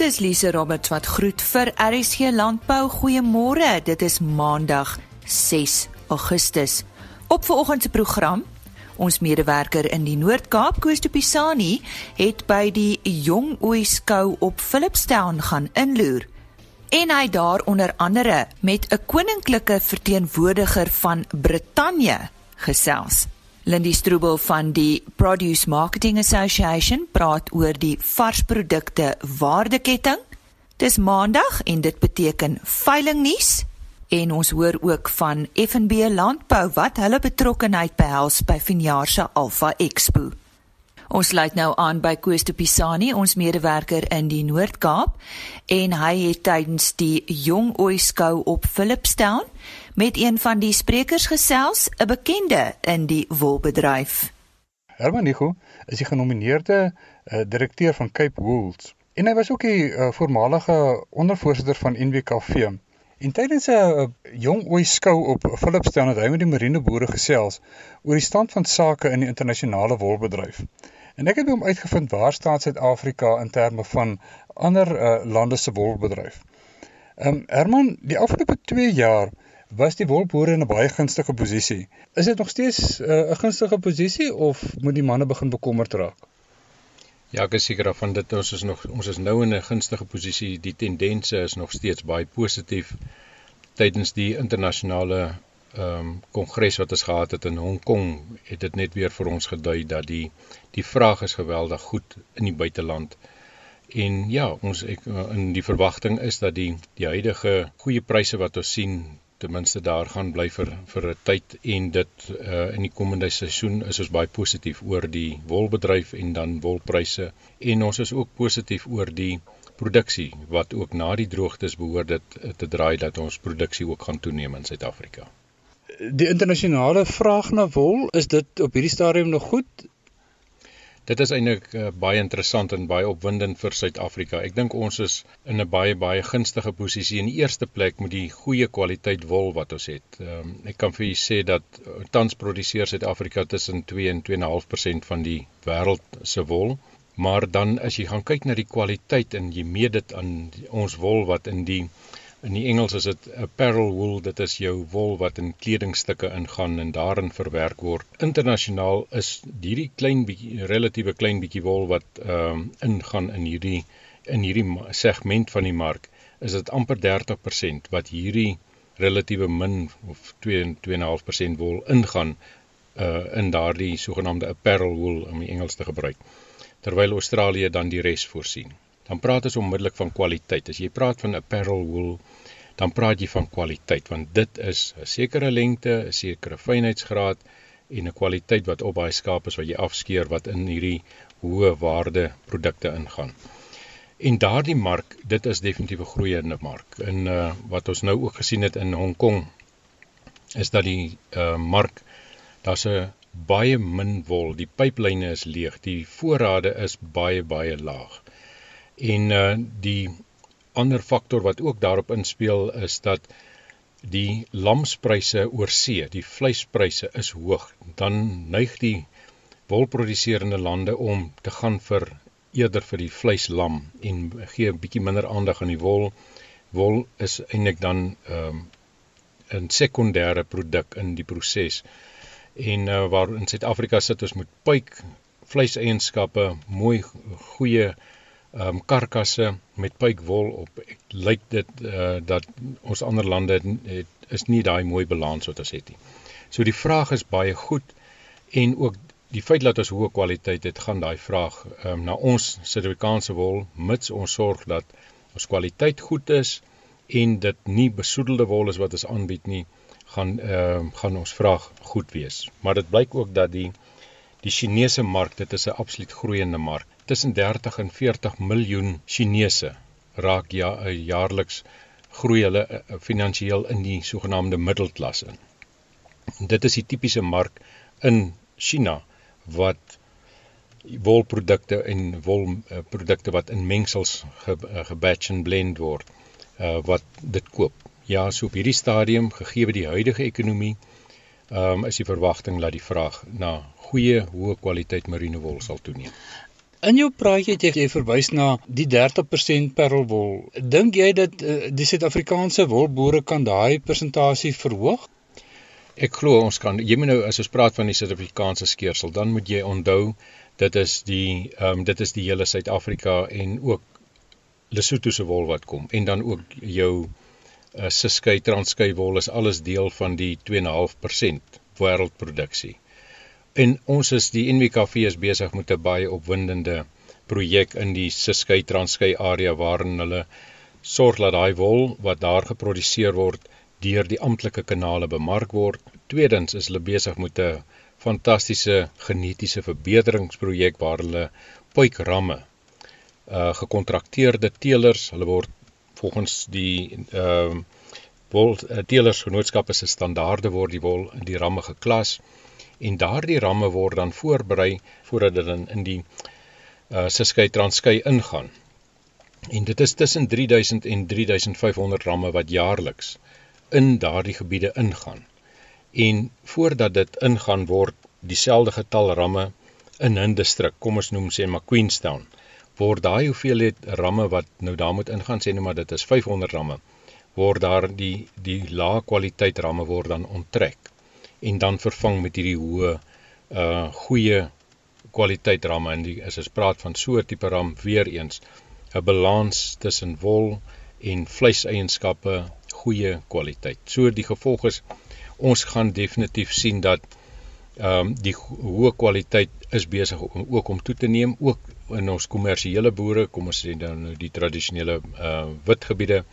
Dis Lise Roberts wat groet vir RSG Landbou. Goeiemôre. Dit is Maandag 6 Augustus. Op vanoggend se program Ons medewerker in die Noord-Kaap, Koos de Pisani, het by die Jong Ooi skou op Philipstown gaan inloer. En hy daar onder andere met 'n koninklike verteenwoordiger van Brittanje gesels. Lindy Strubel van die Produce Marketing Association praat oor die varsprodukte waardeketting. Dis Maandag en dit beteken veilingnuus en ons hoor ook van FNB Landbou wat hulle betrokkeheid behels by vanjaar se Alpha Expo. Ons sluit nou aan by Koos de Pisani, ons medewerker in die Noord-Kaap, en hy het tydens die Jong Ooi skou op Philipstown met een van die sprekers gesels, 'n bekende in die wolbedryf. Herman Nigo is die genomineerde uh, direkteur van Cape Wools en hy was ook die uh, voormalige ondervoorsitter van NWKV. En tydens 'n uh, jong ooi skou op Philipstown het hy met die marineboere gesels oor die stand van sake in die internasionale wolbedryf. En ek het hom uitgevind waar staan Suid-Afrika in terme van ander uh, lande se wolbedryf. Ehm um, Herman, die afgelope 2 jaar was die wolboere in 'n baie gunstige posisie. Is dit nog steeds uh, 'n uh, gunstige posisie of moet die manne begin bekommerd raak? Ja, ek is seker van dit ons is nog ons is nou in 'n gunstige posisie. Die tendense is nog steeds baie positief tydens die internasionale ehm um, kongres wat ons gehad het in Hong Kong het dit net weer vir ons gedui dat die die vraag is geweldig goed in die buiteland. En ja, ons ek, in die verwagting is dat die die huidige goeie pryse wat ons sien ten minste daar gaan bly vir vir 'n tyd en dit uh, in die komende seisoen is ons baie positief oor die wolbedryf en dan wolpryse en ons is ook positief oor die produksie wat ook na die droogtes behoort dit te draai dat ons produksie ook gaan toeneem in Suid-Afrika die internasionale vraag na wol, is dit op hierdie stadium nog goed? Dit is eintlik uh, baie interessant en baie opwindend vir Suid-Afrika. Ek dink ons is in 'n baie baie gunstige posisie. In die eerste plek met die goeie kwaliteit wol wat ons het. Um, ek kan vir u sê dat uh, tans produseer Suid-Afrika tussen 2 en 2.5% van die wêreld se wol. Maar dan as jy gaan kyk na die kwaliteit en jy meet dit aan die, ons wol wat in die In die Engels is dit apparel wool, dit is jou wol wat in kledingstukke ingaan en daarin verwerk word. Internasionaal is hierdie klein bietjie relatiewe klein bietjie wol wat ehm um, ingaan in hierdie in hierdie segment van die mark, is dit amper 30% wat hierdie relatiewe min of 2 2.5% wol ingaan uh in daardie sogenaamde apparel wool om die Engels te gebruik. Terwyl Australië dan die res voorsien dan praat ons onmiddellik van kwaliteit. As jy praat van apparel wool, dan praat jy van kwaliteit want dit is 'n sekere lengte, 'n sekere fynheidsgraad en 'n kwaliteit wat op baie skape is wat jy afskeer wat in hierdie hoë waarde produkte ingaan. En daardie mark, dit is definitief 'n groeiende mark. En uh wat ons nou ook gesien het in Hong Kong is dat die uh mark daar's 'n baie min wol, die pyplyne is leeg, die voorrade is baie baie laag. En uh die ander faktor wat ook daarop inspel is dat die lamspryse oor see, die vleispryse is hoog. Dan neig die wolproduserende lande om te gaan vir eerder vir die vleislam en gee 'n bietjie minder aandag aan die wol. Wol is eintlik dan ehm um, 'n sekondêre produk in die proses. En uh, waar in Suid-Afrika sit ons met pyk vleiseienskappe, mooi goeie ehm um, karkasse met pykwol op. Ek lyk dit uh dat ons ander lande het, is nie daai mooi balans wat ons het nie. So die vraag is baie goed en ook die feit dat ons hoë kwaliteit het, gaan daai vraag ehm um, na ons Suid-Afrikaanse wol mits ons sorg dat ons kwaliteit goed is en dit nie besoedelde wol is wat ons aanbied nie, gaan ehm uh, gaan ons vraag goed wees. Maar dit blyk ook dat die die Chinese mark, dit is 'n absoluut groeiende mark tussen 30 en 40 miljoen Chinese raak ja eh, jaarliks groei hulle uh, finansiëel in die sogenaamde middelklas in. Dit is die tipiese mark in China wat wolprodukte en wolprodukte wat in mengsels ge, gebatch en blend word uh, wat dit koop. Ja, so op hierdie stadium gegee die huidige ekonomie, um, is die verwagting dat die vraag na goeie hoë kwaliteit merino wol sal toeneem. In jou praatjie het jy verwys na die 30% parelwol. Dink jy dat uh, die Suid-Afrikaanse wolboere kan daai persentasie verhoog? Ek glo ons kan. Jy moet nou as ons praat van die Suid-Afrikaanse skeersel, dan moet jy onthou dit is die ehm um, dit is die hele Suid-Afrika en ook Lesotho se wol wat kom en dan ook jou uh, Ciskei Transkei wol is alles deel van die 2.5% wêreldproduksie. En ons is die NWKV is besig met 'n baie opwindende projek in die Ciskei Transkei area waarin hulle sorg dat daai wol wat daar geproduseer word deur die amptelike kanale bemark word. Tweedens is hulle besig met 'n fantastiese genetiese verbeteringsprojek waar hulle puikramme uh gekontrakteerde teelers, hulle word volgens die ehm uh, wol uh, teelersgenootskappe se standaarde word die wol in die ramme geklas en daardie ramme word dan voorberei voordat dit in in die uh Ciskei Transkei ingaan. En dit is tussen 3000 en 3500 ramme wat jaarliks in daardie gebiede ingaan en voordat dit ingaan word dieselfde getal ramme in 'n distrik, kom ons noem sê maar Queenstown, word daai hoeveelheid ramme wat nou daar moet ingaan sê net maar dit is 500 ramme, word daar die die lae kwaliteit ramme word dan onttrek en dan vervang met hierdie hoë uh goeie kwaliteit ramme en die as ons praat van so 'n tipe ram weer eens 'n balans tussen wol en vleiseienskappe goeie kwaliteit. So die gevolg is ons gaan definitief sien dat ehm um, die hoë kwaliteit is besig om ook om toe te neem ook in ons kommersiële boere, kom ons sê dan nou die tradisionele uh witgebiede.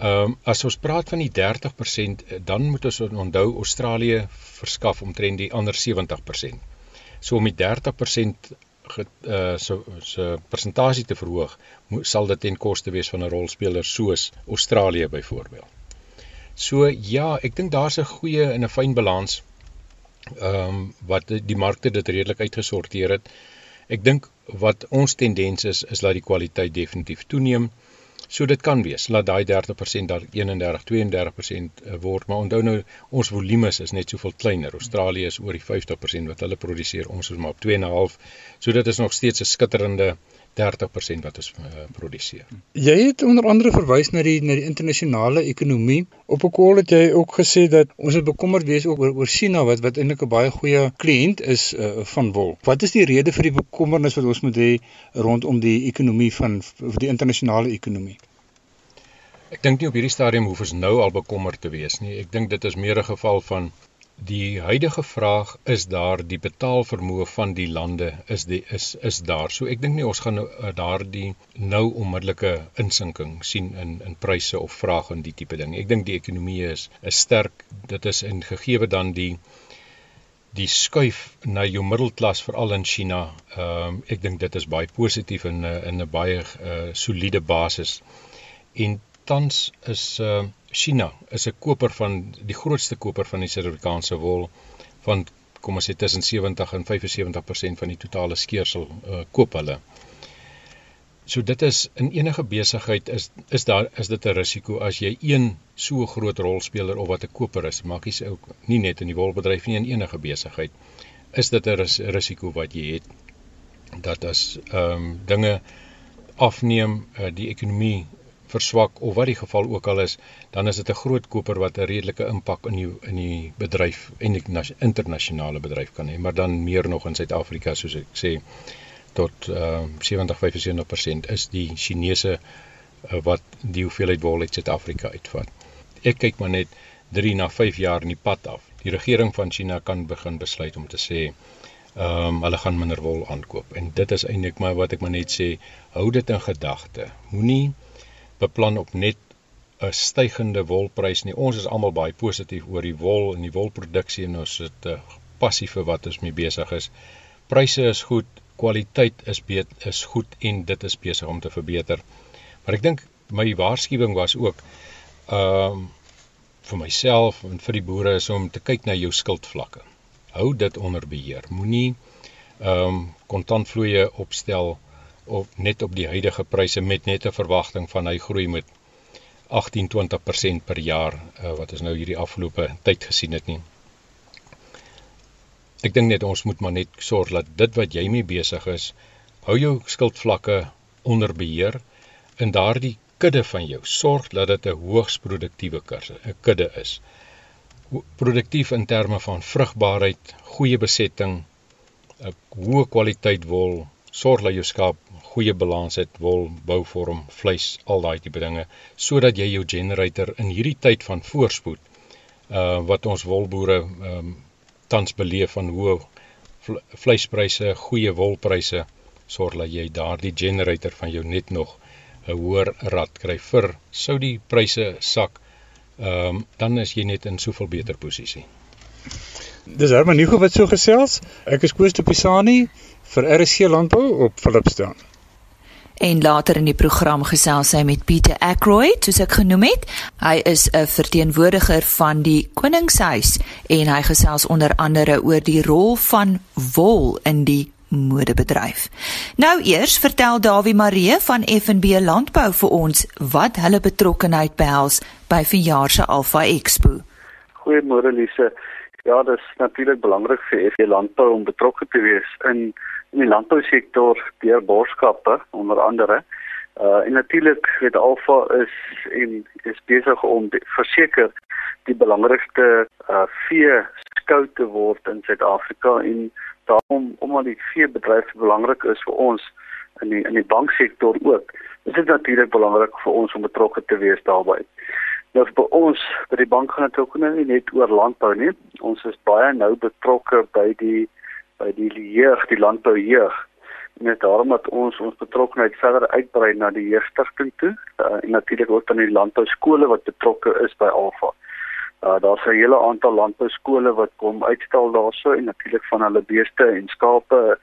Ehm um, as ons praat van die 30%, dan moet ons onthou Australië verskaf omtrent die ander 70%. So om die 30% get, uh so so persentasie te verhoog, moet, sal dit ten koste wees van 'n rolspeler soos Australië byvoorbeeld. So ja, ek dink daar's 'n goeie en 'n fyn balans. Ehm um, wat die markte dit redelik uitgesorteer het. Ek dink wat ons tendens is is dat die kwaliteit definitief toeneem. So dit kan wees dat daai 30% daar 31 32% word, maar onthou nou ons volumes is net soveel kleiner. Australië is oor die 50% wat hulle produseer, ons is maar op 2.5. So dit is nog steeds 'n skitterende 30% wat ons uh, produseer. Jy het onder andere verwys na die na die internasionale ekonomie. Op 'n call het jy ook gesê dat ons het bekommerd wees ook oor, oor China wat wat eintlik 'n baie goeie kliënt is uh, van wol. Wat is die rede vir die bekommernis wat ons moet hê rondom die ekonomie van die internasionale ekonomie? Ek dink nie op hierdie stadium hoef ons nou al bekommerd te wees nie. Ek dink dit is meer 'n geval van Die huidige vraag is daar die betaalvermoë van die lande is die is is daar. So ek dink nie ons gaan nou uh, daardie nou onmiddellike insinking sien in in pryse of vraag en die tipe ding. Ek dink die ekonomie is is sterk. Dit is in gegeewe dan die die skuif na jou middelklas veral in China. Ehm um, ek dink dit is baie positief in 'n in 'n baie uh, soliede basis. En tans is uh China is 'n koper van die grootste koper van die Suid-Afrikaanse wol van kom ons sê tussen 70 en 75% van die totale skeersel uh, koop hulle. So dit is in enige besigheid is is daar is dit 'n risiko as jy een so groot rolspeler of wat 'n koper is, maak jy ook nie net in die wolbedryf nie in enige besigheid is dit 'n ris risiko wat jy het dat as ehm um, dinge afneem, uh, die ekonomie verswak of wat die geval ook al is, dan is dit 'n groot koper wat 'n redelike impak in die in die bedryf en die internasionale bedryf kan hê, maar dan meer nog in Suid-Afrika soos ek sê tot uh, 70-75% is die Chinese uh, wat die hoeveelheid wol uit Suid-Afrika uitvat. Ek kyk maar net 3 na 5 jaar in die pad af. Die regering van China kan begin besluit om te sê ehm um, hulle gaan minder wol aankoop en dit is eintlik maar wat ek maar net sê hou dit in gedagte. Moenie beplan op net 'n stygende wolprys nie. Ons is almal baie positief oor die wol en die wolproduksie en ons het 'n passie vir wat ons mee besig is. Pryse is goed, kwaliteit is beet is goed en dit is besig om te verbeter. Maar ek dink my waarskuwing was ook ehm um, vir myself en vir die boere is om te kyk na jou skuldvlakke. Hou dit onder beheer. Moenie ehm um, kontantvloeie opstel op net op die huidige pryse met net 'n verwagting van hy groei met 18-20% per jaar uh, wat ons nou hierdie afgelope tyd gesien het nie. Ek dink net ons moet maar net sorg dat dit wat jy mee besig is hou jou skildvlakke onder beheer in daardie kudde van jou. Sorg dat dit 'n hoogs produktiewe kudde is. Produktief in terme van vrugbaarheid, goeie besetting, 'n hoë kwaliteit wol, sorg dat jou skaap goeie balans het, wol, bouvorm, vleis, al daai tipe dinge, sodat jy jou generator in hierdie tyd van voorspoed uh wat ons wolboere um, tans beleef van hoë vleispryse, goeie wolpryse, sorg dat jy daardie generator van jou net nog 'n hoër rad kry vir sou die pryse sak, um, dan is jy net in soveel beter posisie. Dis Herman Nico wat so gesels. Ek is Koos de Pisani vir RC Landbou op Philipston. En later in die program gesels hy met Pieter Ackroyd, soos ek genoem het. Hy is 'n verteenwoordiger van die Koningshuis en hy gesels onder andere oor die rol van wol in die modebedryf. Nou eers vertel Dawie Marie van FNB Landbou vir ons wat hulle betrokkeheid behels by verjaar se Alpha Expo. Goeiemôre Lise. Ja, dit is natuurlik belangrik vir FNB Landbou om betrokke te wees in in die landbousektor deur borskappe onder andere. Uh en natuurlik het Alfa is en is besig om verseker die belangrikste uh vee skou te word in Suid-Afrika en daarom omdat die veebedryf belangrik is vir ons in die in die banksektor ook. Dit is natuurlik belangrik vir ons om betrokke te wees daarbey. Nou vir ons by die bank gaan dit ook nie net oor landbou nie. Ons is baie nou betrokke by die by die jeug, die landbou jeug. Dit daarom dat ons ons betrokkeheid verder uitbrei na die jeugstigting toe uh, en natuurlik ook aan die landbou skole wat betrokke is by Alfa. Uh, daar's 'n hele aantal landbou skole wat kom uitstal daarso en natuurlik van hulle beeste en skape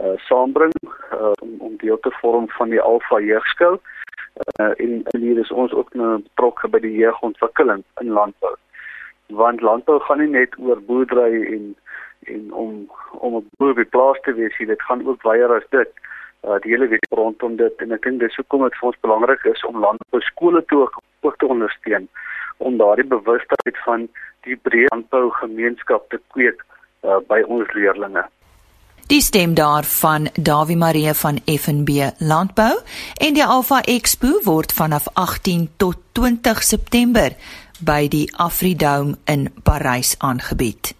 uh saambring uh, om om deel te vorm van die Alfa jeugskou. Uh, en, en hier is ons ook nou betrokke by die jeugontwikkeling in landbou. Want landbou gaan nie net oor boerdery en en om om op boer by plaas te wees, dit gaan ook weier as dit. Uh die hele week rondom dit en ek dink dis hoekom dit vir ons belangrik is om landbou skole toe ook te ondersteun om daardie bewustheid van die breë landbou gemeenskap te kweek uh, by ons leerders. Die stem daar van Dawie Marie van FNB Landbou en die Alpha Expo word vanaf 18 tot 20 September by die Afridome in Parys aangebied.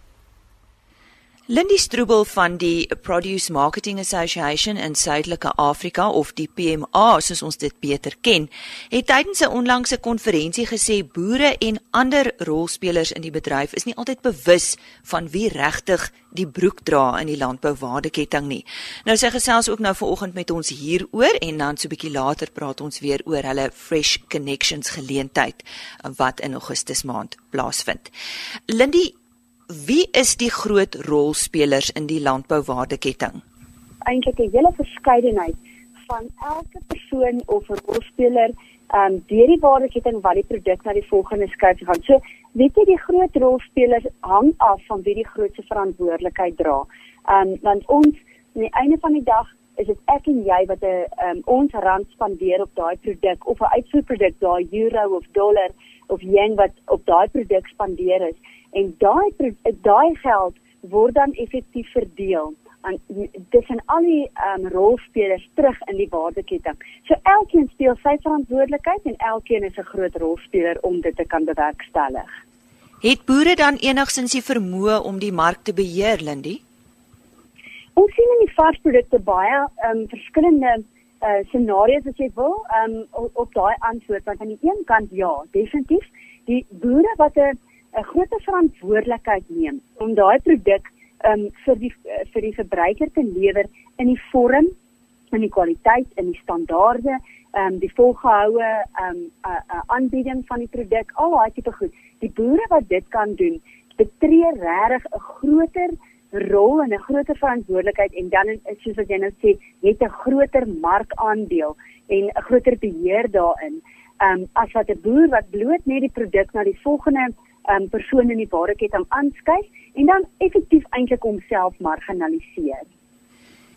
Lindy Stroebel van die Produce Marketing Association in Suidelike Afrika of die PMA soos ons dit beter ken, het tydens 'n onlangse konferensie gesê boere en ander rolspelers in die bedryf is nie altyd bewus van wie regtig die broek dra in die landbouwaardeketting nie. Nou sy gesels ook nou vanoggend met ons hieroor en dan so 'n bietjie later praat ons weer oor hulle Fresh Connections geleentheid wat in Augustus maand plaasvind. Lindy wie is die groot rolspelers in die landbouwaardeketting? Eintlik 'n hele verskeidenheid van elke persoon of rolspeler um, deur die waardeketting wat die produk na die volgende skuif gaan. So, weet jy die groot rolspelers hang af van wie die grootste verantwoordelikheid dra. Um, want ons aan die einde van die dag is dit ek en jy wat 'n um, ehm, ons rand spandeer op daai produk of 'n uitvoerproduk, daai euro of dollar of yen wat op daai produk spandeer is en daai daai geld word dan effektief verdeel aan tussen al die um, rolspelers terug in die waardeketting. So elkeen speel sy verantwoordelikheid en elkeen is 'n groot rolspeler om dit te kan bewerkstellig. Het boere dan enigsins die vermoë om die mark te beheer, Lindy? Ons sien in die varsprodukte baie um, verskillende uh, scenario's as jy wil, um, op, op daai antwoord want aan die een kant ja, definitief die boere wat 'n 'n groot verantwoordelikheid neem om daai produk um, vir die vir die verbruiker te lewer in die vorm en die kwaliteit en die standaarde, ehm um, die volgehoue ehm um, aanbieding van die produk, al daai tipe goed. Die boere wat dit kan doen, betree regtig 'n groter rol en 'n groter verantwoordelikheid en dan is soos wat jy nou sê, het 'n groter markandeel en 'n groter beheer daarin. Ehm um, as wat 'n boer wat bloot net die produk na die volgende um, persone in die waardeketting aanskuif en dan effektief eintlik homself marginaliseer.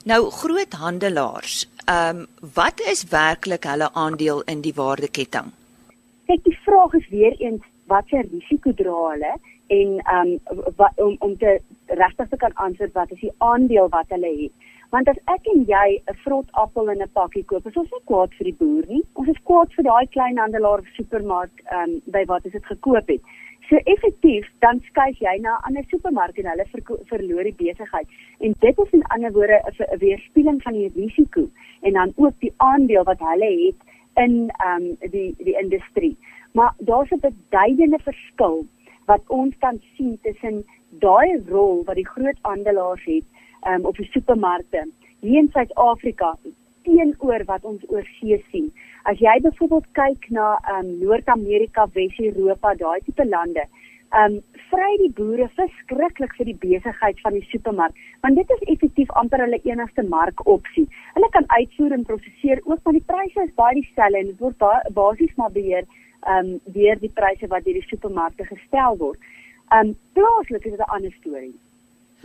Nou groothandelaars, ehm um, wat is werklik hulle aandeel in die waardeketting? Kyk, die vraag is weer eens watter risiko dra hulle en ehm um, wat om om te regtig te kan antwoord wat is die aandeel wat hulle het. Want as ek en jy 'n vrot appel in 'n pakkie koop, is ons nie kwaad vir die boer nie. Ons is kwaad vir daai kleinhandelaar of supermark ehm um, by wat ons dit gekoop het. So effektief dan skuif jy na 'n ander supermark en hulle verloor die besigheid. En dit is in ander woorde 'n weerspieëling van die risiko en dan ook die aandeel wat hulle het in ehm um, die die industrie. Maar daar's 'n beduidende verskil wat ons kan sien tussen daai rol wat die groot aandelaars het ehm um, op die supermarkte hier in Suid-Afrika teenoor wat ons oorsee sien. As jy byvoorbeeld kyk na ehm um, Noord-Amerika, Wes-Europa, daai tipe lande, ehm um, vry die boere verskriklik vir die besigheid van die supermark, want dit is effektief amper hulle enigste markopsie. Hulle kan uitvoer en prosesseer ook, maar die pryse is baie dieselfde en dit word basies maar beheer ehm um, deur die pryse wat deur die supermarkte gestel word. Ehm um, plaaslik is dit 'n ander storie.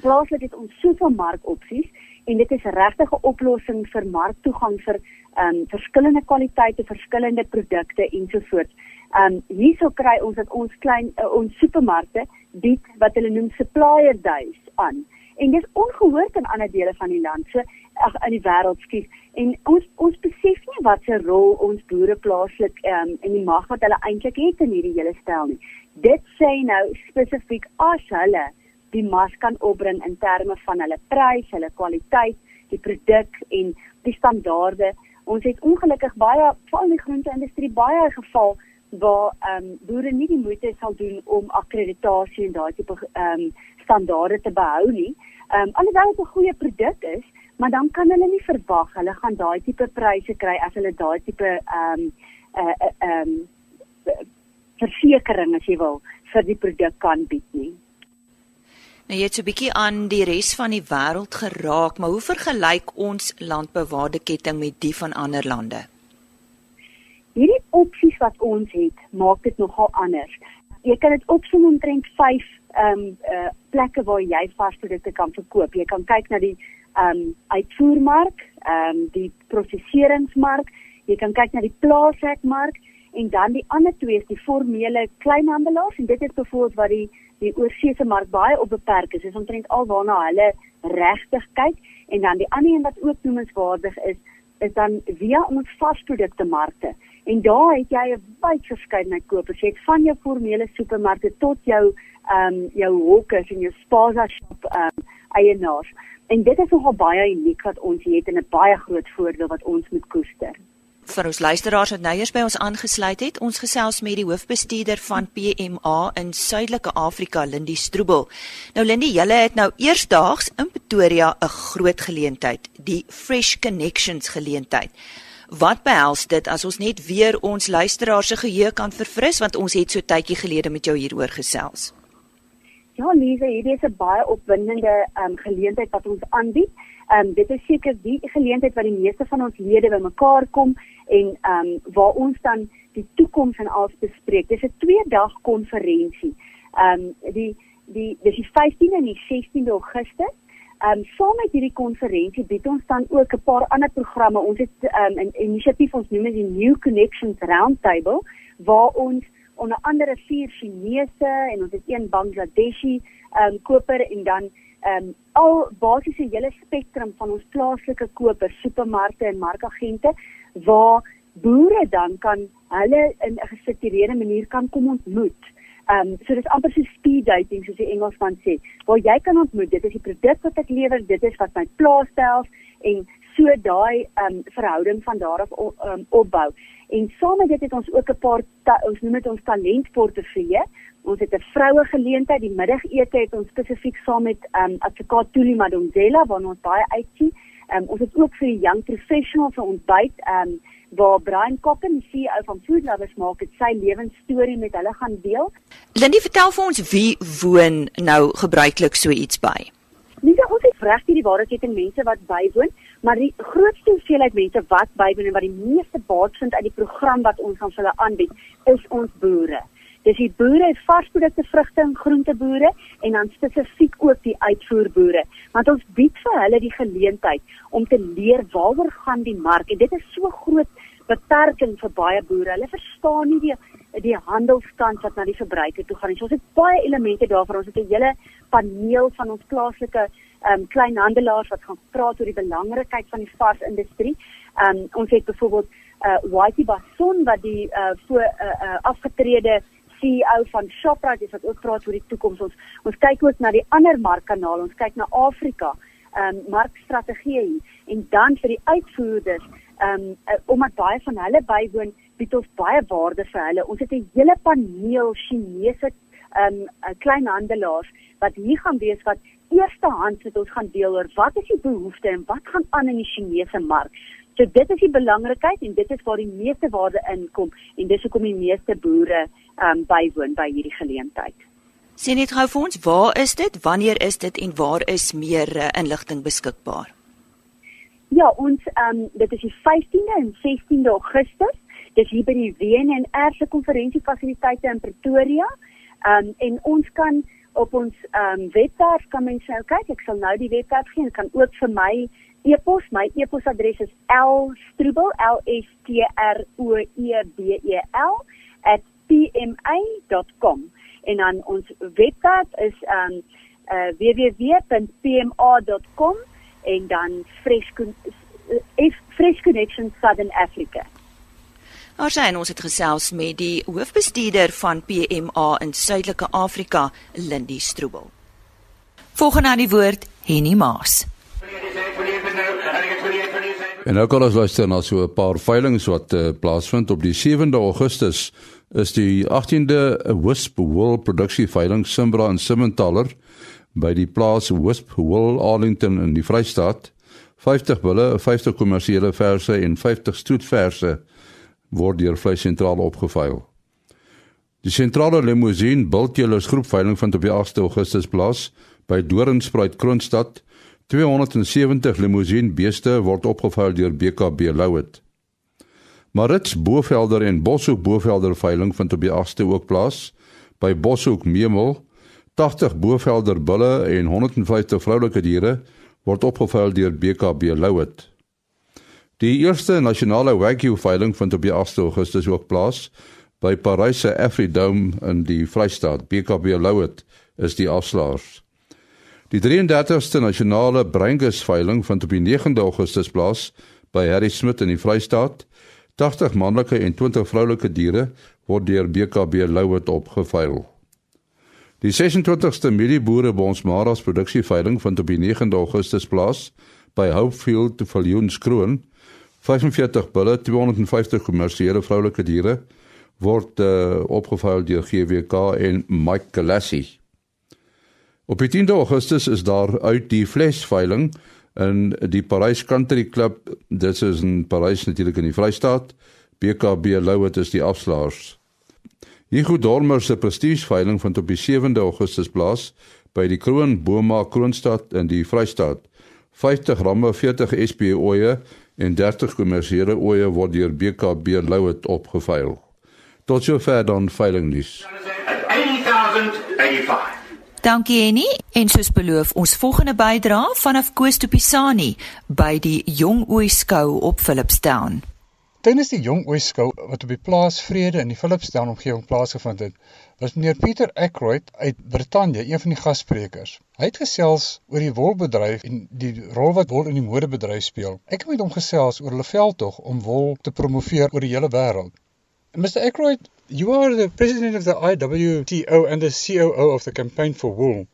Plaaslik het ons soveel markopsies en dit is regtig 'n oplossing vir marktoegang vir ehm um, verskillende kwaliteite, verskillende produkte ensovoorts. Ehm um, hierso kry ons dat ons klein uh, ons supermarkte bied wat hulle noem supplier days aan. En dit is ongehoord in ander dele van die land, so ag in die wêreld skief. En ons ons besef nie wat se rol ons boere plaaslik um, en die mag wat hulle eintlik het in hierdie hele stel nie. Dit sê nou spesifiek as hulle die mas kan opbring in terme van hulle prys, hulle kwaliteit, die produk en die standaarde. Ons het ongelukkig baie veral in die groente-industrie baie geval waar ehm um, boere nie die moeite sal doen om akkreditasie en daai tipe ehm um, standaarde te behou nie. Ehm um, alhoewel dit 'n goeie produk is, maar dan kan hulle nie verwag hulle gaan daai tipe pryse kry as hulle daai tipe ehm um, eh uh, ehm uh, um, versekerings as jy wil vir die produk kan bied nie. Nou jy het so 'n bietjie aan die res van die wêreld geraak, maar hoe vergelyk ons landbouwaardeketting met die van ander lande? Hierdie opsies wat ons het, maak dit nogal anders. Jy kan dit opsom omtrent 5 ehm um, uh, plekke waar jy varsprodukte kan verkoop. Jy kan kyk na die ehm um, uitvoermark, ehm um, die prosesseringsmark, jy kan kyk na die plaaswerkmark en dan die ander twee is die formele kleinhandelaars en dit is byvoorbeeld wat die die oorseese mark baie op beperk is. Dit is omtrent alwaarna hulle regtig kyk en dan die ander een wat ook noemenswaardig is is dan via ons vasprodukte markte. En daar het jy 'n baie verskeidenheid kopers. Jy het van jou formele supermarkte tot jou ehm um, jou hokkers en jou spaza shop ehm um, eienaars. En dit is nogal baie uniek wat ons het en 'n baie groot voordeel wat ons moet koester vir ons luisteraars wat nou eers by ons aangesluit het, ons gesels met die hoofbestuurder van PMA in Suidelike Afrika, Lindy Stroebel. Nou Lindy, julle het nou eersdaags in Pretoria 'n groot geleentheid, die Fresh Connections geleentheid. Wat behels dit as ons net weer ons luisteraars se geheue kan verfris want ons het so tydjie gelede met jou hieroor gesels. Ja, Lize, hierdie is 'n baie opwindende um, geleentheid wat ons aanbied. Ehm um, dit is seker die geleentheid wat die meeste van ons lede bymekaar kom en ehm um, waar ons dan die toekoms van alles bespreek. Dis 'n 2 dag konferensie. Ehm um, die die dis die 15de en die 16de Augustus. Ehm um, saam met hierdie konferensie bied ons dan ook 'n paar ander programme. Ons het ehm um, 'n inisiatief ons noem dit die New Connections Roundtable waar ons onder andere vier Chinese en ons het een Bangladeshi ehm um, koper en dan ehm um, al basiese hele spektrum van ons plaaslike kopers, supermarkte en markagente waar boere dan kan hulle in 'n gestruktureerde manier kan kom ontmoet. Ehm um, so dis amper so speed dating soos die Engelsman sê, waar jy kan ontmoet, dit is die produk wat ek lewer, dit is wat my plaas stel en so daai um, verhouding van daar af um, opbou. En saam met dit het ons ook 'n paar ons noem dit ons talentportefeulje Ons het 'n vroue geleentheid, die middagete het ons spesifiek saam met um, advokaat Tuli Madonsela waarna ons baie uitsien. Um, ons het ook vir die young professionals 'n ontbyt um, waar Brian Koppen, die CEO van Food Lovers maak dit sy lewensstorie met hulle gaan deel. Lindy, vertel vir ons wie woon nou gebruiklik so iets by? Dat ons het reg hierdie waarheidsketing mense wat bywoon, maar die grootste hoeveelheid mense wat bywoon en wat die meeste baat vind uit die program wat ons aan hulle aanbied, is ons boere. Dis die boere, varsprodukte, vrugte en groenteboere en dan spesifiek ook die uitvoerboere. Want ons bied vir hulle die geleentheid om te leer waaroor gaan die mark en dit is so groot beperking vir baie boere. Hulle verstaan nie die die handelskant wat na die verbruiker toe gaan nie. So ons het baie elemente daarvoor. Ons het 'n hele paneel van ons plaaslike um, kleinhandelaars wat gaan praat oor die belangrikheid van die varsindustrie. Um, ons het byvoorbeeld uh, Whitey Bason wat die uh, voor uh, uh, afgetrede CEO van Shoprite is wat ook praat oor die toekoms. Ons ons kyk ook na die ander markkanale. Ons kyk na Afrika, ehm um, markstrategie en dan vir die uitvoerders, ehm um, uh, omdat baie van hulle bywoon, bied ons baie waarde vir hulle. Ons het 'n hele paneel Chinese ehm um, kleinhandelaars wat hier gaan wees wat eerstehands met ons gaan deel oor wat is die behoeftes en wat gaan aan in die Chinese mark. So dit is die belangrikheid en dit is waar die meeste waarde inkom en dis hoekom die meeste boere um, bywoon by hierdie geleentheid. Sien net gou vir ons, waar is dit? Wanneer is dit en waar is meer uh, inligting beskikbaar? Ja, ons ehm um, dit is die 15de en 16de Augustus. Dis hier by die WNR se konferansiefasiliteite in Pretoria. Ehm um, en ons kan op ons ehm um, webwerf kan mense nou kyk. Ek sal nou die webwerf gee en kan ook vir my e-pos. My e-posadres is lstroebel l s t r o e b e l @pma.com. En dan ons webwerf is um uh, www.pma.com en dan fresh uh, fresh connection southern africa. Ons sien ons het gesels met die hoofbestuurder van PMA in Suidelike Afrika, Lindie Stroebel. Volgende aan die woord Henny Maas. En nou kan ons luister na so 'n paar veilinge wat uh, plaasvind op die 7de Augustus is die 18de Wisp Wool produksie veiling Simbra en Simmentaler by die plaas Wisp Wool Arlington in die Vrystaat. 50 bulle, 50 kommersiële verse en 50 stoetverse word deur Vleis Sentraal opgeveil. Die sentrale limousine Bultjellers groep veiling vind op die 8de Augustus plaas by Doringspruit Kroonstad 270 limousine beeste word opgevuil deur BKB Louet. Marits Bovelder en Boshoek Bovelder veiling vind op die 8ste ook plaas by Boshoek Memel. 80 Bovelder bulle en 150 vroulike diere word opgevuil deur BKB Louet. Die eerste nasionale Wagyu veiling vind op die 8ste Augustus ook plaas by Parys se Afridome in die Vrystaat. BKB Louet is die afslaers. Die 33ste nasionale breingus veiling vind op die 9de Augustus plaas by Harry Smit in die Vrystaat. 80 manlike en 20 vroulike diere word deur BKB Louet opgeveil. Die 26ste Mielieboere Bonsmaras produksie veiling vind op die 9de Augustus plaas by Hopefield Viljoenskroon. 45 bulle, 250 kommersiële vroulike diere word uh, opgeveil deur GWK en Mike Galassie. Op 10 Augustus is daar uit die flesveiling in die Parys Country Club. Dit is in Parys natuurlik in die Vrystaat. BKB Louet is die afslaers. Hugo Dormer se prestigeveiling vind op die 7de Augustus plaas by die Kroon Boma Kroonstad in die Vrystaat. 50 ramme, 40 SP oeye en 30 kommersiële oeye word deur BKB Louet opgeveil. Tot sover dan veilingnuus. 80085 Dankie Henny en soos beloof ons volgende bydra vanaf Koos Topisani by die Jong Ooi skou op Philipstown. Tydens die Jong Ooi skou wat op die plaas Vrede in die Philipstown omgewing plaasgevind het, was meneer Pieter Ackroyd uit Brittanje een van die gassprekers. Hy het gesels oor die wolbedryf en die rol wat wol in die modebedryf speel. Ek het met hom gesels oor hulle veldtog om wol te promoveer oor die hele wêreld. Mr Ackroyd, You are the president of the IWTO and the COO of the Campaign for Wool,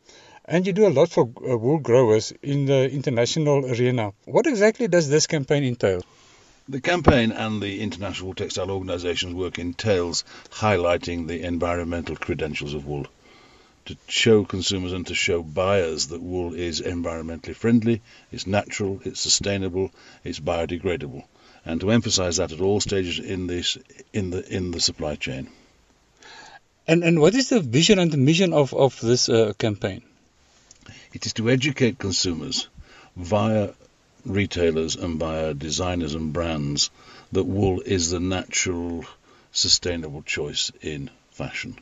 and you do a lot for uh, wool growers in the international arena. What exactly does this campaign entail? The campaign and the International Textile Organization's work entails highlighting the environmental credentials of wool to show consumers and to show buyers that wool is environmentally friendly, it's natural, it's sustainable, it's biodegradable and to emphasize that at all stages in this in the in the supply chain. And and what is the vision and the mission of of this uh, campaign? It is to educate consumers via retailers and via designers and brands that wool is the natural sustainable choice in fashion.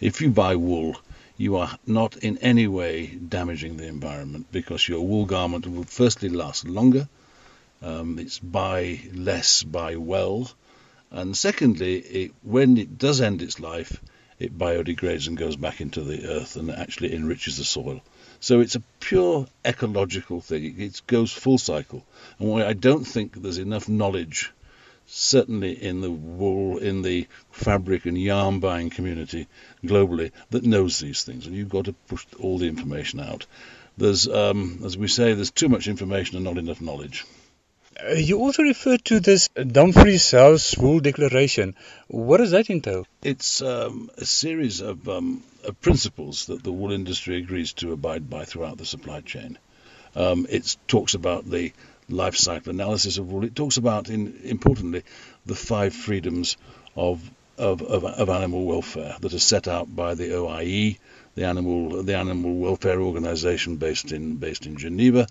If you buy wool, you are not in any way damaging the environment because your wool garment will firstly last longer um, it's buy less, buy well. And secondly, it, when it does end its life, it biodegrades and goes back into the earth and actually enriches the soil. So it's a pure ecological thing. It goes full cycle. And I don't think there's enough knowledge, certainly in the wool, in the fabric and yarn buying community globally, that knows these things. And you've got to push all the information out. There's, um, as we say, there's too much information and not enough knowledge. Uh, you also referred to this Dumfries House Wool Declaration. What does that entail? It's um, a series of, um, of, principles that the wool industry agrees to abide by throughout the supply chain. Um, it talks about the life cycle analysis of wool. It talks about, in, importantly, the five freedoms of, of, of, of animal welfare that are set out by the OIE, the animal the animal welfare organization based in based in Geneva,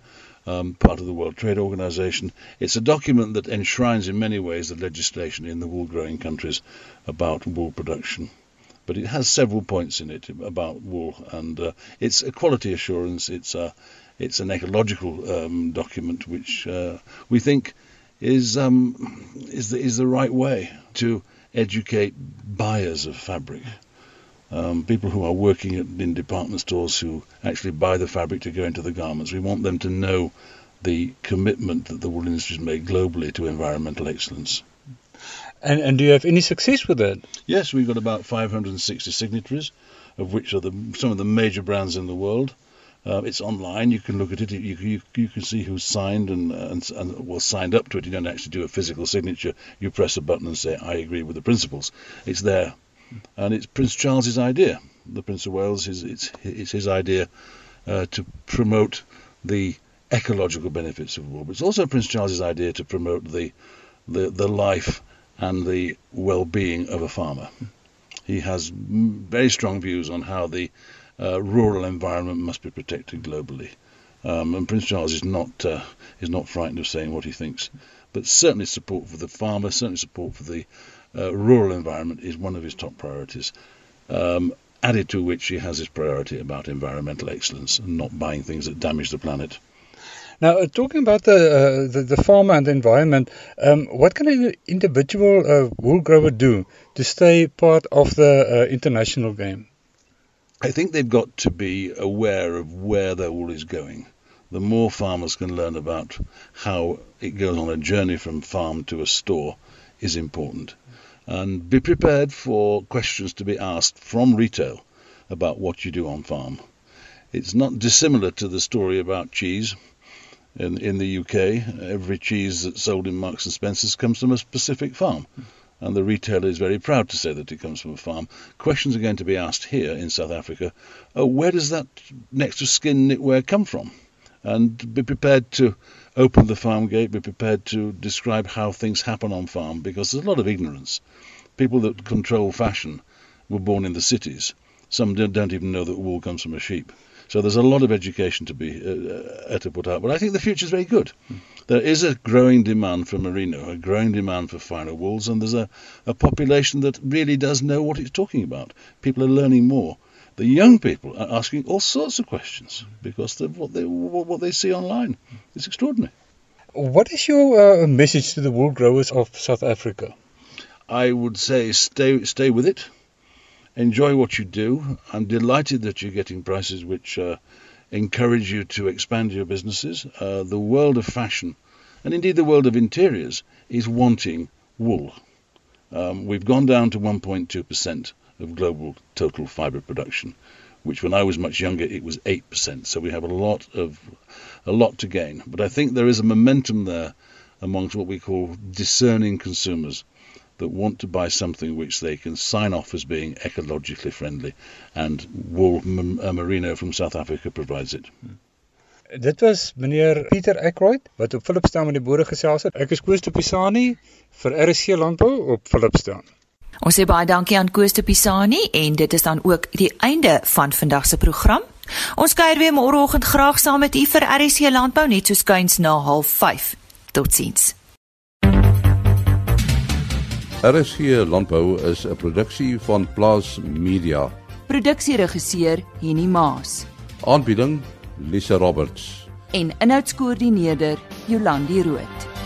um, part of the World Trade Organization. It's a document that enshrines in many ways the legislation in the wool growing countries about wool production. But it has several points in it about wool, and uh, it's a quality assurance. It's a it's an ecological um, document which uh, we think is um, is the, is the right way to educate buyers of fabric um, people who are working in department stores who actually buy the fabric to go into the garments. We want them to know the commitment that the wool industry has made globally to environmental excellence. And, and do you have any success with that? Yes, we've got about 560 signatories, of which are the, some of the major brands in the world. Uh, it's online. You can look at it. You, you, you can see who's signed and, and, and well signed up to it. You don't actually do a physical signature. You press a button and say, "I agree with the principles." It's there and it's Prince Charles's idea. The Prince of Wales is it's, it's his idea uh, to promote the ecological benefits of wool. But it's also Prince Charles's idea to promote the the, the life and the well-being of a farmer. He has very strong views on how the uh, rural environment must be protected globally. Um, and Prince Charles is not uh, is not frightened of saying what he thinks, but certainly support for the farmer, certainly support for the uh, rural environment is one of his top priorities. Um, added to which he has his priority about environmental excellence and not buying things that damage the planet. Now, uh, talking about the, uh, the, the farmer and the environment, um, what can an individual uh, wool grower do to stay part of the uh, international game? I think they've got to be aware of where their wool is going. The more farmers can learn about how it goes on a journey from farm to a store is important and be prepared for questions to be asked from retail about what you do on farm. It's not dissimilar to the story about cheese. In, in the UK, every cheese that's sold in Marks and Spencers comes from a specific farm, and the retailer is very proud to say that it comes from a farm. Questions are going to be asked here in South Africa: oh, where does that next to skin knitwear come from? And be prepared to open the farm gate, be prepared to describe how things happen on farm because there's a lot of ignorance. People that control fashion were born in the cities. Some don't even know that wool comes from a sheep. So there's a lot of education to be uh, uh, to put out. But I think the future is very good. There is a growing demand for merino, a growing demand for finer wools, and there's a, a population that really does know what it's talking about. People are learning more. The young people are asking all sorts of questions because of what they what they see online. It's extraordinary. What is your uh, message to the wool growers of South Africa? I would say stay stay with it. Enjoy what you do. I'm delighted that you're getting prices which uh, encourage you to expand your businesses. Uh, the world of fashion, and indeed the world of interiors, is wanting wool. Um, we've gone down to 1.2 percent of global total fiber production, which when I was much younger it was 8%. So we have a lot of a lot to gain. But I think there is a momentum there amongst what we call discerning consumers that want to buy something which they can sign off as being ecologically friendly and wool uh, merino from South Africa provides it. Dit was meneer Pieter Eckroyd wat op Philipstown met die boere gesels het. Ek is Koos Pisani vir RC Landbou op Philipstown. Ons sê baie dankie aan Koos de Pisani en dit is dan ook die einde van vandag se program. Ons kuier weer môreoggend graag saam met u vir RC Landbou net so skuins na 05:30. Totsiens. RC Landbou is 'n produksie van Plaas Media. Produksieregisseur Henny Maas. Aanbieding Lisa Roberts. En inhoudskoördineerder Jolandi Root.